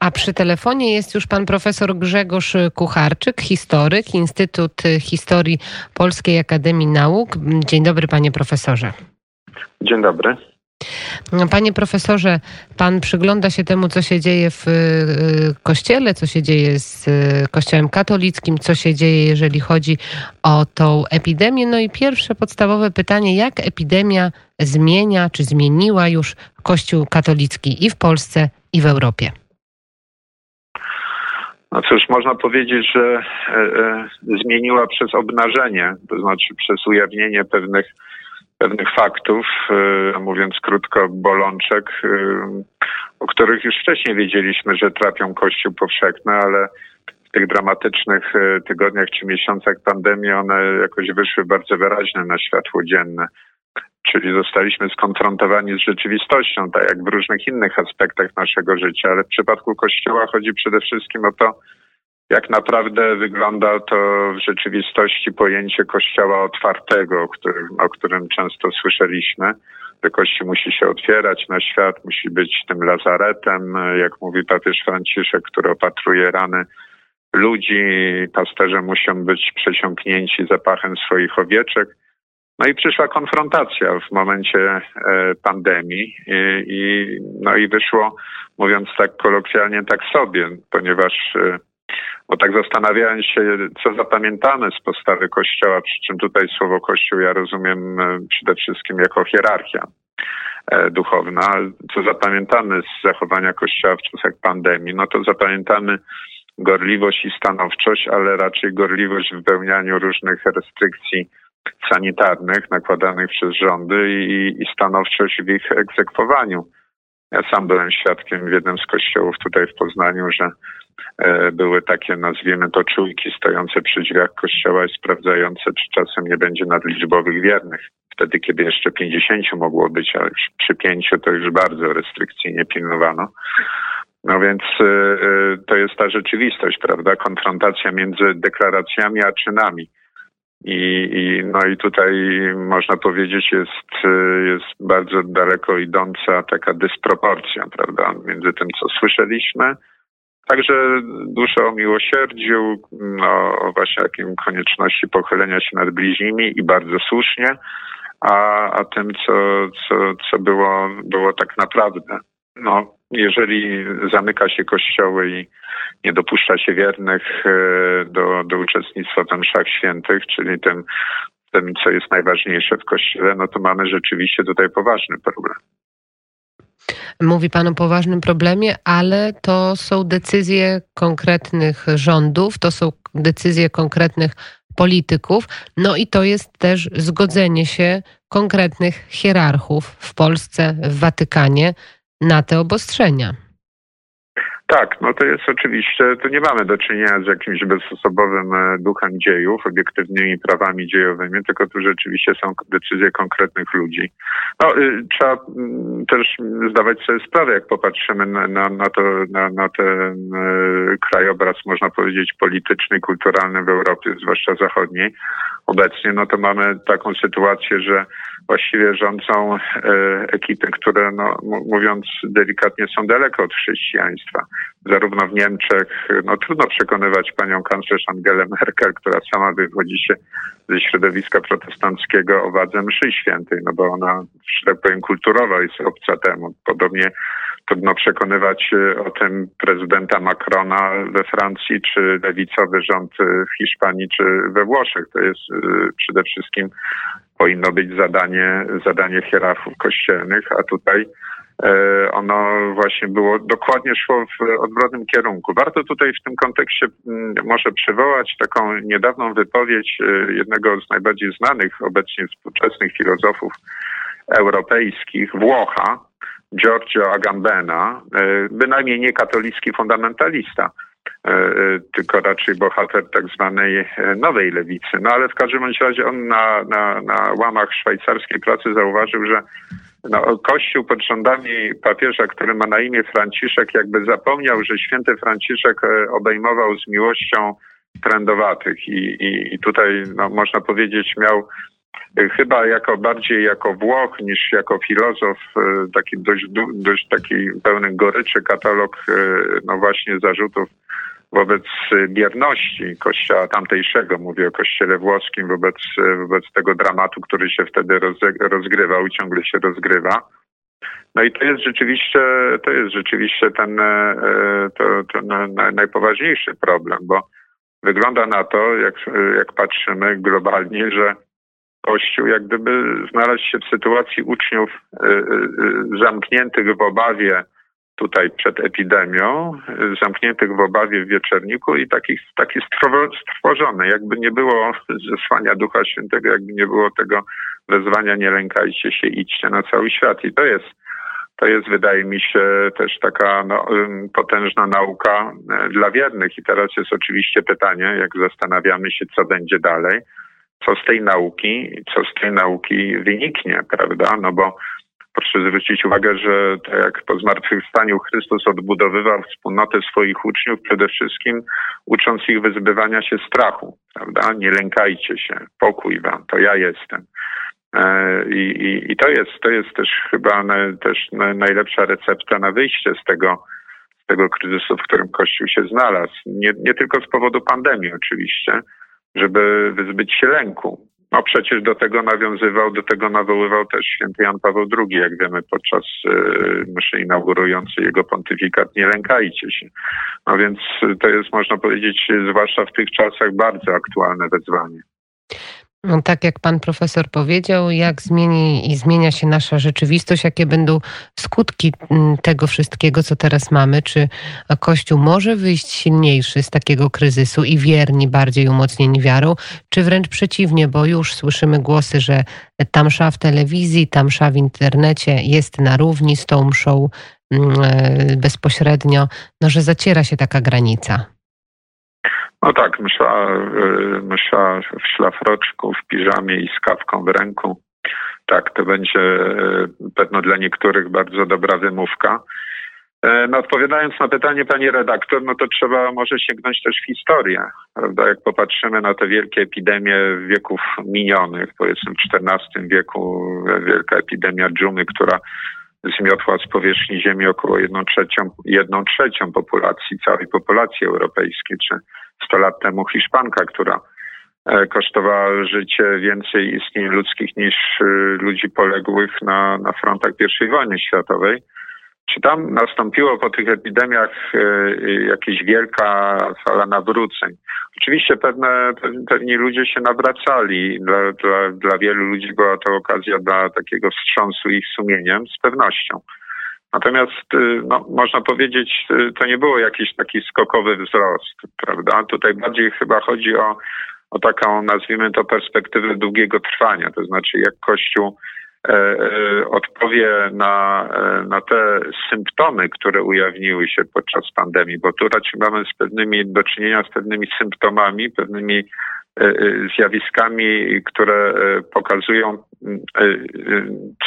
A przy telefonie jest już pan profesor Grzegorz Kucharczyk, historyk, Instytut Historii Polskiej Akademii Nauk. Dzień dobry, panie profesorze. Dzień dobry. Panie profesorze, pan przygląda się temu, co się dzieje w y, kościele, co się dzieje z y, kościołem katolickim, co się dzieje, jeżeli chodzi o tą epidemię. No i pierwsze podstawowe pytanie, jak epidemia zmienia, czy zmieniła już kościół katolicki i w Polsce, i w Europie? No cóż, można powiedzieć, że e, e, zmieniła przez obnażenie, to znaczy przez ujawnienie pewnych pewnych faktów, e, mówiąc krótko, bolączek, e, o których już wcześniej wiedzieliśmy, że trapią Kościół powszechny, ale w tych dramatycznych e, tygodniach czy miesiącach pandemii one jakoś wyszły bardzo wyraźne na światło dzienne. Czyli zostaliśmy skonfrontowani z rzeczywistością, tak jak w różnych innych aspektach naszego życia, ale w przypadku Kościoła chodzi przede wszystkim o to, jak naprawdę wygląda to w rzeczywistości pojęcie kościoła otwartego, o którym, o którym często słyszeliśmy. Że Kościół musi się otwierać na świat, musi być tym lazaretem, jak mówi papież Franciszek, który opatruje rany ludzi. Pasterze muszą być przesiąknięci zapachem swoich owieczek. No i przyszła konfrontacja w momencie e, pandemii i, no i wyszło, mówiąc tak kolokwialnie, tak sobie, ponieważ e, bo tak zastanawiałem się, co zapamiętamy z postawy Kościoła, przy czym tutaj słowo Kościół ja rozumiem e, przede wszystkim jako hierarchia duchowna. Co zapamiętamy z zachowania Kościoła w czasach pandemii? No to zapamiętamy gorliwość i stanowczość, ale raczej gorliwość w wypełnianiu różnych restrykcji sanitarnych nakładanych przez rządy i, i stanowczość w ich egzekwowaniu. Ja sam byłem świadkiem w jednym z kościołów tutaj w Poznaniu, że E, były takie, nazwijmy to, czujki stojące przy drzwiach kościoła i sprawdzające, czy czasem nie będzie nadliczbowych wiernych. Wtedy, kiedy jeszcze 50 mogło być, a już przy pięciu to już bardzo restrykcyjnie pilnowano. No więc y, y, to jest ta rzeczywistość, prawda? Konfrontacja między deklaracjami a czynami. I, i, no i tutaj można powiedzieć jest, jest bardzo daleko idąca taka dysproporcja, prawda, między tym, co słyszeliśmy, Także dusza o miłosierdziu, no, o właśnie jakim konieczności pochylenia się nad bliźnimi i bardzo słusznie, a, a tym, co, co, co było, było tak naprawdę. No, jeżeli zamyka się kościoły i nie dopuszcza się wiernych e, do, do uczestnictwa w mszach świętych, czyli tym, tym, co jest najważniejsze w kościele, no to mamy rzeczywiście tutaj poważny problem. Mówi Pan o poważnym problemie, ale to są decyzje konkretnych rządów, to są decyzje konkretnych polityków, no i to jest też zgodzenie się konkretnych hierarchów w Polsce, w Watykanie na te obostrzenia. Tak, no to jest oczywiście, tu nie mamy do czynienia z jakimś bezosobowym e, duchem dziejów, obiektywnymi prawami dziejowymi, tylko tu rzeczywiście są decyzje konkretnych ludzi. No, y, trzeba mm, też zdawać sobie sprawę, jak popatrzymy na, na, to, na, na ten y, krajobraz, można powiedzieć, polityczny kulturalny w Europie, zwłaszcza zachodniej obecnie, no to mamy taką sytuację, że właściwie rządzą e, ekipy, które, no, mówiąc delikatnie, są daleko od chrześcijaństwa. Zarówno w Niemczech, no trudno przekonywać panią kanclerz Angelę Merkel, która sama wywodzi się ze środowiska protestanckiego o wadze mszy świętej, no bo ona, że tak powiem, kulturowa jest obca temu. Podobnie trudno przekonywać e, o tym prezydenta Macrona we Francji, czy lewicowy rząd w Hiszpanii, czy we Włoszech. To jest e, przede wszystkim powinno być zadanie, zadanie hierarchów kościelnych, a tutaj e, ono właśnie było, dokładnie szło w odwrotnym kierunku. Warto tutaj w tym kontekście mm, może przywołać taką niedawną wypowiedź e, jednego z najbardziej znanych obecnie współczesnych filozofów europejskich, Włocha, Giorgio Agambena, e, bynajmniej nie katolicki fundamentalista, E, e, tylko raczej bohater tak zwanej e, nowej lewicy. No ale w każdym razie on na, na, na łamach szwajcarskiej pracy zauważył, że no, Kościół pod rządami papieża, który ma na imię Franciszek, jakby zapomniał, że święty Franciszek obejmował z miłością trendowatych i, i, i tutaj no, można powiedzieć miał chyba jako bardziej jako Włoch niż jako filozof, taki dość, dość taki pełny goryczy katalog, no właśnie zarzutów wobec bierności kościoła tamtejszego, mówię o kościele włoskim, wobec, wobec tego dramatu, który się wtedy rozgrywał i ciągle się rozgrywa. No i to jest rzeczywiście, to jest rzeczywiście ten, e, to, ten najpoważniejszy problem, bo wygląda na to, jak, jak patrzymy globalnie, że Kościół jak gdyby znalazł się w sytuacji uczniów e, e, zamkniętych w obawie tutaj przed epidemią, zamkniętych w obawie w wieczerniku i takich, taki strwożony. Jakby nie było zesłania Ducha Świętego, jakby nie było tego wezwania nie lękajcie się, idźcie na cały świat. I to jest, to jest wydaje mi się też taka no, potężna nauka e, dla wiernych. I teraz jest oczywiście pytanie, jak zastanawiamy się, co będzie dalej, co z tej nauki, co z tej nauki wyniknie, prawda? No bo Proszę zwrócić uwagę, że tak jak po zmartwychwstaniu Chrystus odbudowywał wspólnotę swoich uczniów, przede wszystkim ucząc ich wyzbywania się strachu, prawda? Nie lękajcie się, pokój wam, to ja jestem. E, I, i, i to, jest, to jest też chyba na, też najlepsza recepta na wyjście z tego, z tego kryzysu, w którym Kościół się znalazł. Nie, nie tylko z powodu pandemii oczywiście, żeby wyzbyć się lęku. No przecież do tego nawiązywał, do tego nawoływał też święty Jan Paweł II, jak wiemy, podczas y, mszy inaugurującej jego pontyfikat. Nie lękajcie się. No więc to jest, można powiedzieć, zwłaszcza w tych czasach bardzo aktualne wezwanie. No, tak jak pan profesor powiedział, jak zmieni i zmienia się nasza rzeczywistość, jakie będą skutki mm, tego wszystkiego, co teraz mamy, czy Kościół może wyjść silniejszy z takiego kryzysu i wierni, bardziej umocnieni wiarą, czy wręcz przeciwnie, bo już słyszymy głosy, że ta msza w telewizji, ta msza w internecie jest na równi z tą mszą mm, e, bezpośrednio, no że zaciera się taka granica. No tak, msza, y, w szlafroczku, w piżamie i z kawką w ręku. Tak, to będzie y, pewno dla niektórych bardzo dobra wymówka. E, no, odpowiadając na pytanie pani redaktor, no to trzeba może sięgnąć też w historię, prawda? Jak popatrzymy na te wielkie epidemie wieków minionych, powiedzmy w XIV wieku wielka epidemia dżumy, która zmiotła z powierzchni Ziemi około jedną trzecią, jedną trzecią populacji, całej populacji europejskiej, czy 100 lat temu Hiszpanka, która e, kosztowała życie więcej istnień ludzkich niż e, ludzi poległych na, na frontach I wojny światowej. Czy tam nastąpiło po tych epidemiach e, jakaś wielka fala nawróceń? Oczywiście pewne, pewni ludzie się nawracali. Dla, dla, dla wielu ludzi była to okazja dla takiego wstrząsu ich sumieniem, z pewnością. Natomiast y, no, można powiedzieć, y, to nie było jakiś taki skokowy wzrost, prawda? Tutaj bardziej chyba chodzi o, o taką, nazwijmy to, perspektywę długiego trwania, to znaczy jak Kościół e, e, odpowie na, e, na te symptomy, które ujawniły się podczas pandemii, bo tu raczej mamy z pewnymi do czynienia z pewnymi symptomami, pewnymi zjawiskami, które e, pokazują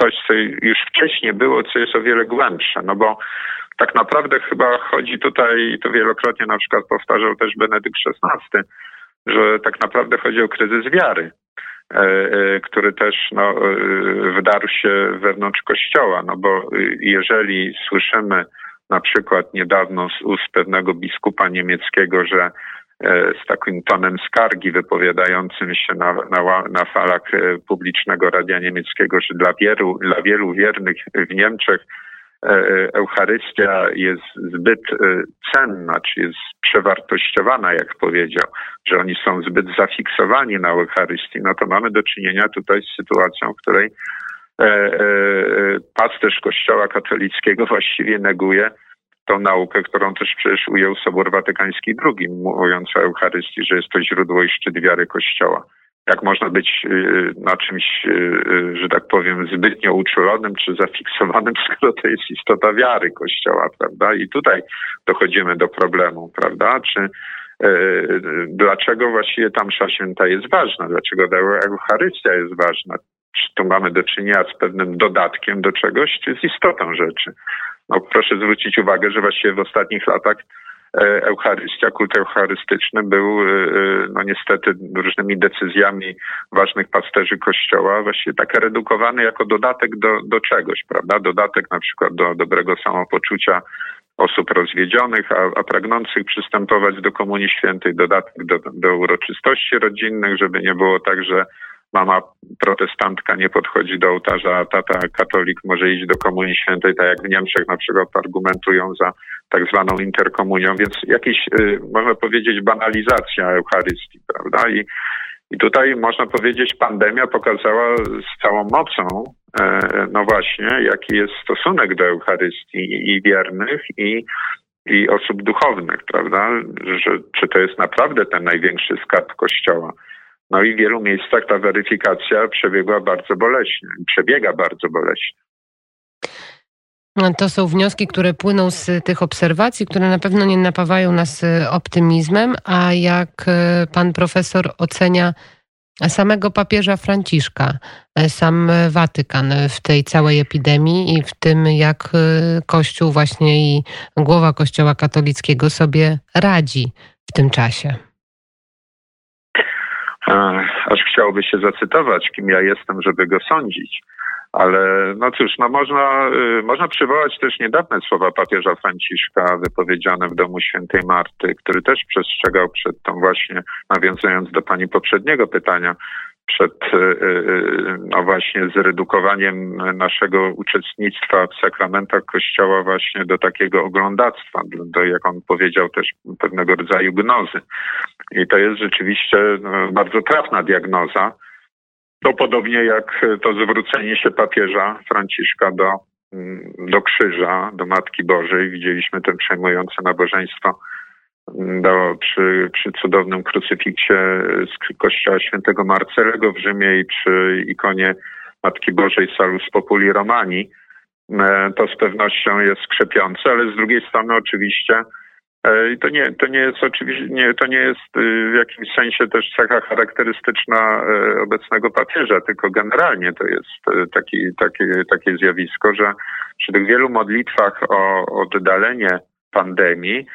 coś, co już wcześniej było, co jest o wiele głębsze. No bo tak naprawdę chyba chodzi tutaj, to wielokrotnie na przykład powtarzał też Benedykt XVI, że tak naprawdę chodzi o kryzys wiary, który też no, wdarł się wewnątrz Kościoła. No bo jeżeli słyszymy na przykład niedawno z ust pewnego biskupa niemieckiego, że E, z takim tonem skargi wypowiadającym się na, na, na falach e, publicznego radia niemieckiego, że dla wielu, dla wielu wiernych w Niemczech e, Eucharystia jest zbyt cenna, czy jest przewartościowana, jak powiedział, że oni są zbyt zafiksowani na Eucharystii, no to mamy do czynienia tutaj z sytuacją, w której pasterz Kościoła katolickiego właściwie neguje tą naukę, którą też przecież ujął Sobór Watykański II, mówiąc o Eucharystii, że jest to źródło i szczyt wiary Kościoła. Jak można być y, na czymś, y, y, że tak powiem, zbytnio uczulonym czy zafiksowanym, skoro to jest istota wiary Kościoła, prawda? I tutaj dochodzimy do problemu, prawda? Czy dlaczego właściwie ta msza święta jest ważna? Dlaczego Eucharystia jest ważna? Czy tu mamy do czynienia z pewnym dodatkiem do czegoś, czy z istotą rzeczy? No, proszę zwrócić uwagę, że właściwie w ostatnich latach Eucharystia, kult eucharystyczny był no niestety różnymi decyzjami ważnych pasterzy Kościoła właściwie tak redukowany jako dodatek do, do czegoś, prawda? Dodatek na przykład do dobrego samopoczucia osób rozwiedzionych, a, a pragnących przystępować do Komunii Świętej, dodatek do, do uroczystości rodzinnych, żeby nie było tak, że mama protestantka nie podchodzi do ołtarza, a tata katolik może iść do Komunii Świętej, tak jak w Niemczech na przykład argumentują za tak zwaną interkomunią, więc jakiś, y, można powiedzieć, banalizacja Eucharystii, prawda? I, i tutaj można powiedzieć, pandemia pokazała z całą mocą, e, no właśnie, jaki jest stosunek do Eucharystii i wiernych, i, i osób duchownych, prawda? Że, czy to jest naprawdę ten największy skarb Kościoła. No i w wielu miejscach ta weryfikacja przebiegła bardzo boleśnie, przebiega bardzo boleśnie. To są wnioski, które płyną z tych obserwacji, które na pewno nie napawają nas e, optymizmem, a jak e, pan profesor ocenia samego papieża Franciszka, e, sam Watykan w tej całej epidemii i w tym, jak Kościół właśnie i głowa Kościoła katolickiego sobie radzi w tym czasie. Aż chciałoby się zacytować, kim ja jestem, żeby go sądzić. Ale no cóż, no można, y, można przywołać też niedawne słowa papieża Franciszka wypowiedziane w domu świętej Marty, który też przestrzegał przed tą właśnie, nawiązując do pani poprzedniego pytania, przed y, y, no właśnie zredukowaniem naszego uczestnictwa w sakramentach Kościoła właśnie do takiego oglądactwa, do, jak on powiedział, też pewnego rodzaju gnozy. I to jest rzeczywiście no, bardzo trafna diagnoza, to podobnie jak to zwrócenie się papieża Franciszka do, mm, do krzyża, do Matki Bożej. Widzieliśmy ten przejmujące nabożeństwo do, przy, przy cudownym krucyfiksie z kościoła świętego Marcelego w Rzymie i przy ikonie Matki Bożej Salus Populi Romani. E, to z pewnością jest skrzepiące, ale z drugiej strony oczywiście E, to nie, to nie jest oczywiście, nie, to nie jest y, w jakimś sensie też cecha charakterystyczna e, obecnego papieża, tylko generalnie to jest taki, taki, takie zjawisko, że przy tych wielu modlitwach o oddalenie pandemii,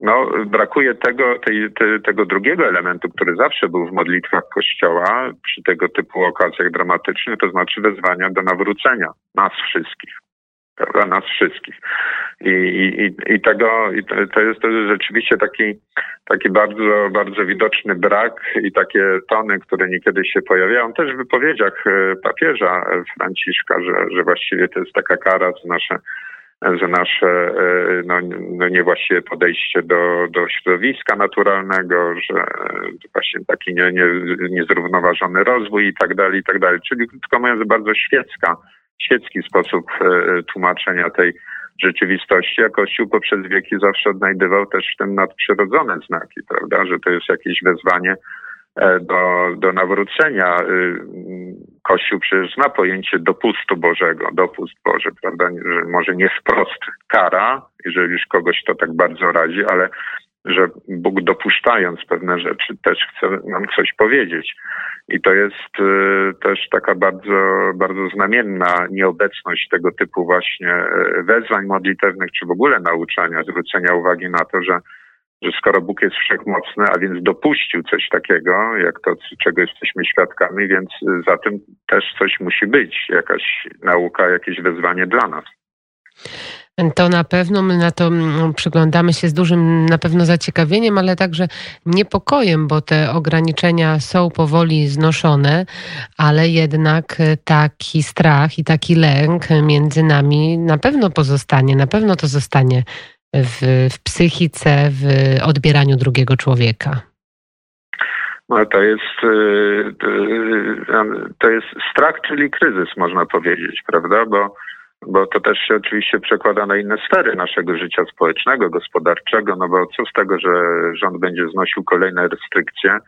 no, brakuje tego, tej, te, tego drugiego elementu, który zawsze był w modlitwach Kościoła przy tego typu okazjach dramatycznych, to znaczy wezwania do nawrócenia nas wszystkich prawda, nas wszystkich. I, i, i tego, i to, to, jest, rzeczywiście taki, taki bardzo, bardzo widoczny brak i takie tony, które niekiedy się pojawiają też w wypowiedziach e, papieża Franciszka, że, że właściwie to jest taka kara za nasze za nasze e, no, no niewłaściwe podejście do, do środowiska naturalnego, że właśnie taki nie, nie, niezrównoważony rozwój i tak dalej, i tak dalej. Czyli krótko mówiąc, bardzo świecka świecki sposób e, tłumaczenia tej rzeczywistości, a Kościół poprzez wieki zawsze odnajdywał też w tym nadprzyrodzone znaki, prawda, że to jest jakieś wezwanie do, do nawrócenia. E, Kościół przecież zna pojęcie dopustu Bożego, dopust Boży, prawda, że może nie wprost kara, jeżeli już kogoś to tak bardzo radzi, ale że Bóg dopuszczając pewne rzeczy też chce nam coś powiedzieć. I to jest y, też taka bardzo, bardzo znamienna nieobecność tego typu właśnie wezwań modlitewnych, czy w ogóle nauczania, zwrócenia uwagi na to, że, że skoro Bóg jest wszechmocny, a więc dopuścił coś takiego, jak to, czego jesteśmy świadkami, więc za tym też coś musi być, jakaś nauka, jakieś wezwanie dla nas. To na pewno my na to mm, przyglądamy się z dużym na pewno zaciekawieniem, ale także niepokojem, bo te ograniczenia są powoli znoszone, ale jednak taki strach i taki lęk między nami na pewno pozostanie, na pewno to zostanie w, w psychice, w odbieraniu drugiego człowieka. No, to jest, y, to jest strach, czyli kryzys, można powiedzieć, prawda? Bo bo to też się oczywiście przekłada na inne sfery naszego życia społecznego, gospodarczego, no bo co z tego, że rząd będzie znosił kolejne restrykcje,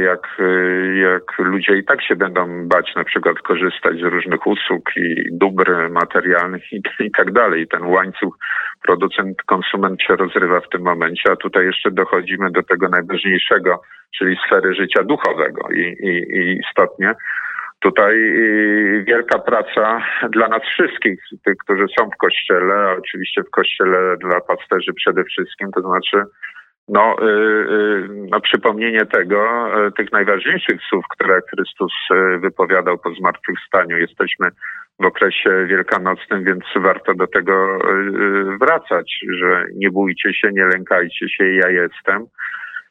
jak, e, jak ludzie i tak się będą bać na przykład korzystać z różnych usług i dóbr materialnych i, i tak dalej. Ten łańcuch producent-konsument się rozrywa w tym momencie, a tutaj jeszcze dochodzimy do tego najważniejszego, czyli sfery życia duchowego i, i, i istotnie tutaj y, wielka praca dla nas wszystkich, tych, którzy są w kościele, a oczywiście w kościele dla pasterzy przede wszystkim, to znaczy no, no przypomnienie tego, tych najważniejszych słów, które Chrystus wypowiadał po zmartwychwstaniu. Jesteśmy w okresie wielkanocnym, więc warto do tego wracać, że nie bójcie się, nie lękajcie się, ja jestem.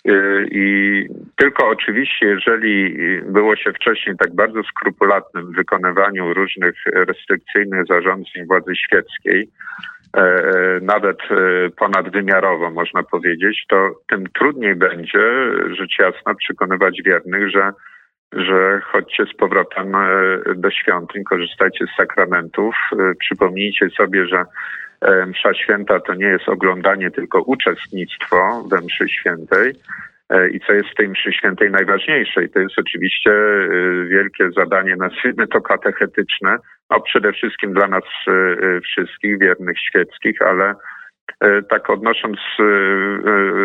Y, I tylko oczywiście, jeżeli było się wcześniej tak bardzo skrupulatnym w wykonywaniu różnych restrykcyjnych zarządzeń władzy świeckiej, nawet e, ponadwymiarowo można powiedzieć, to tym trudniej będzie, rzecz jasna, przekonywać wiernych, że, że chodźcie z powrotem do świątyń, korzystajcie z sakramentów, przypomnijcie sobie, że E, msza święta to nie jest oglądanie, tylko uczestnictwo we mszy świętej. E, I co jest w tej mszy świętej najważniejsze? I to jest oczywiście e, wielkie zadanie, nazwijmy to katechetyczne, no przede wszystkim dla nas wszystkich, wiernych świeckich, ale tak odnosząc,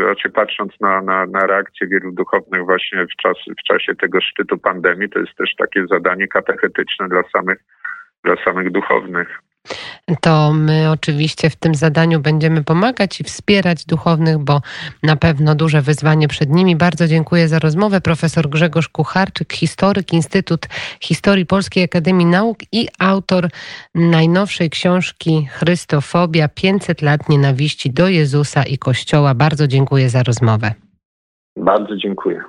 raczej patrząc na, na, na reakcję wielu duchownych właśnie w, czas, w czasie tego szczytu pandemii, to jest też takie zadanie katechetyczne dla samych, dla samych duchownych to my oczywiście w tym zadaniu będziemy pomagać i wspierać duchownych, bo na pewno duże wyzwanie przed nimi. Bardzo dziękuję za rozmowę. Profesor Grzegorz Kucharczyk, historyk, Instytut Historii Polskiej Akademii Nauk i autor najnowszej książki Chrystofobia 500 lat nienawiści do Jezusa i Kościoła. Bardzo dziękuję za rozmowę. Bardzo dziękuję.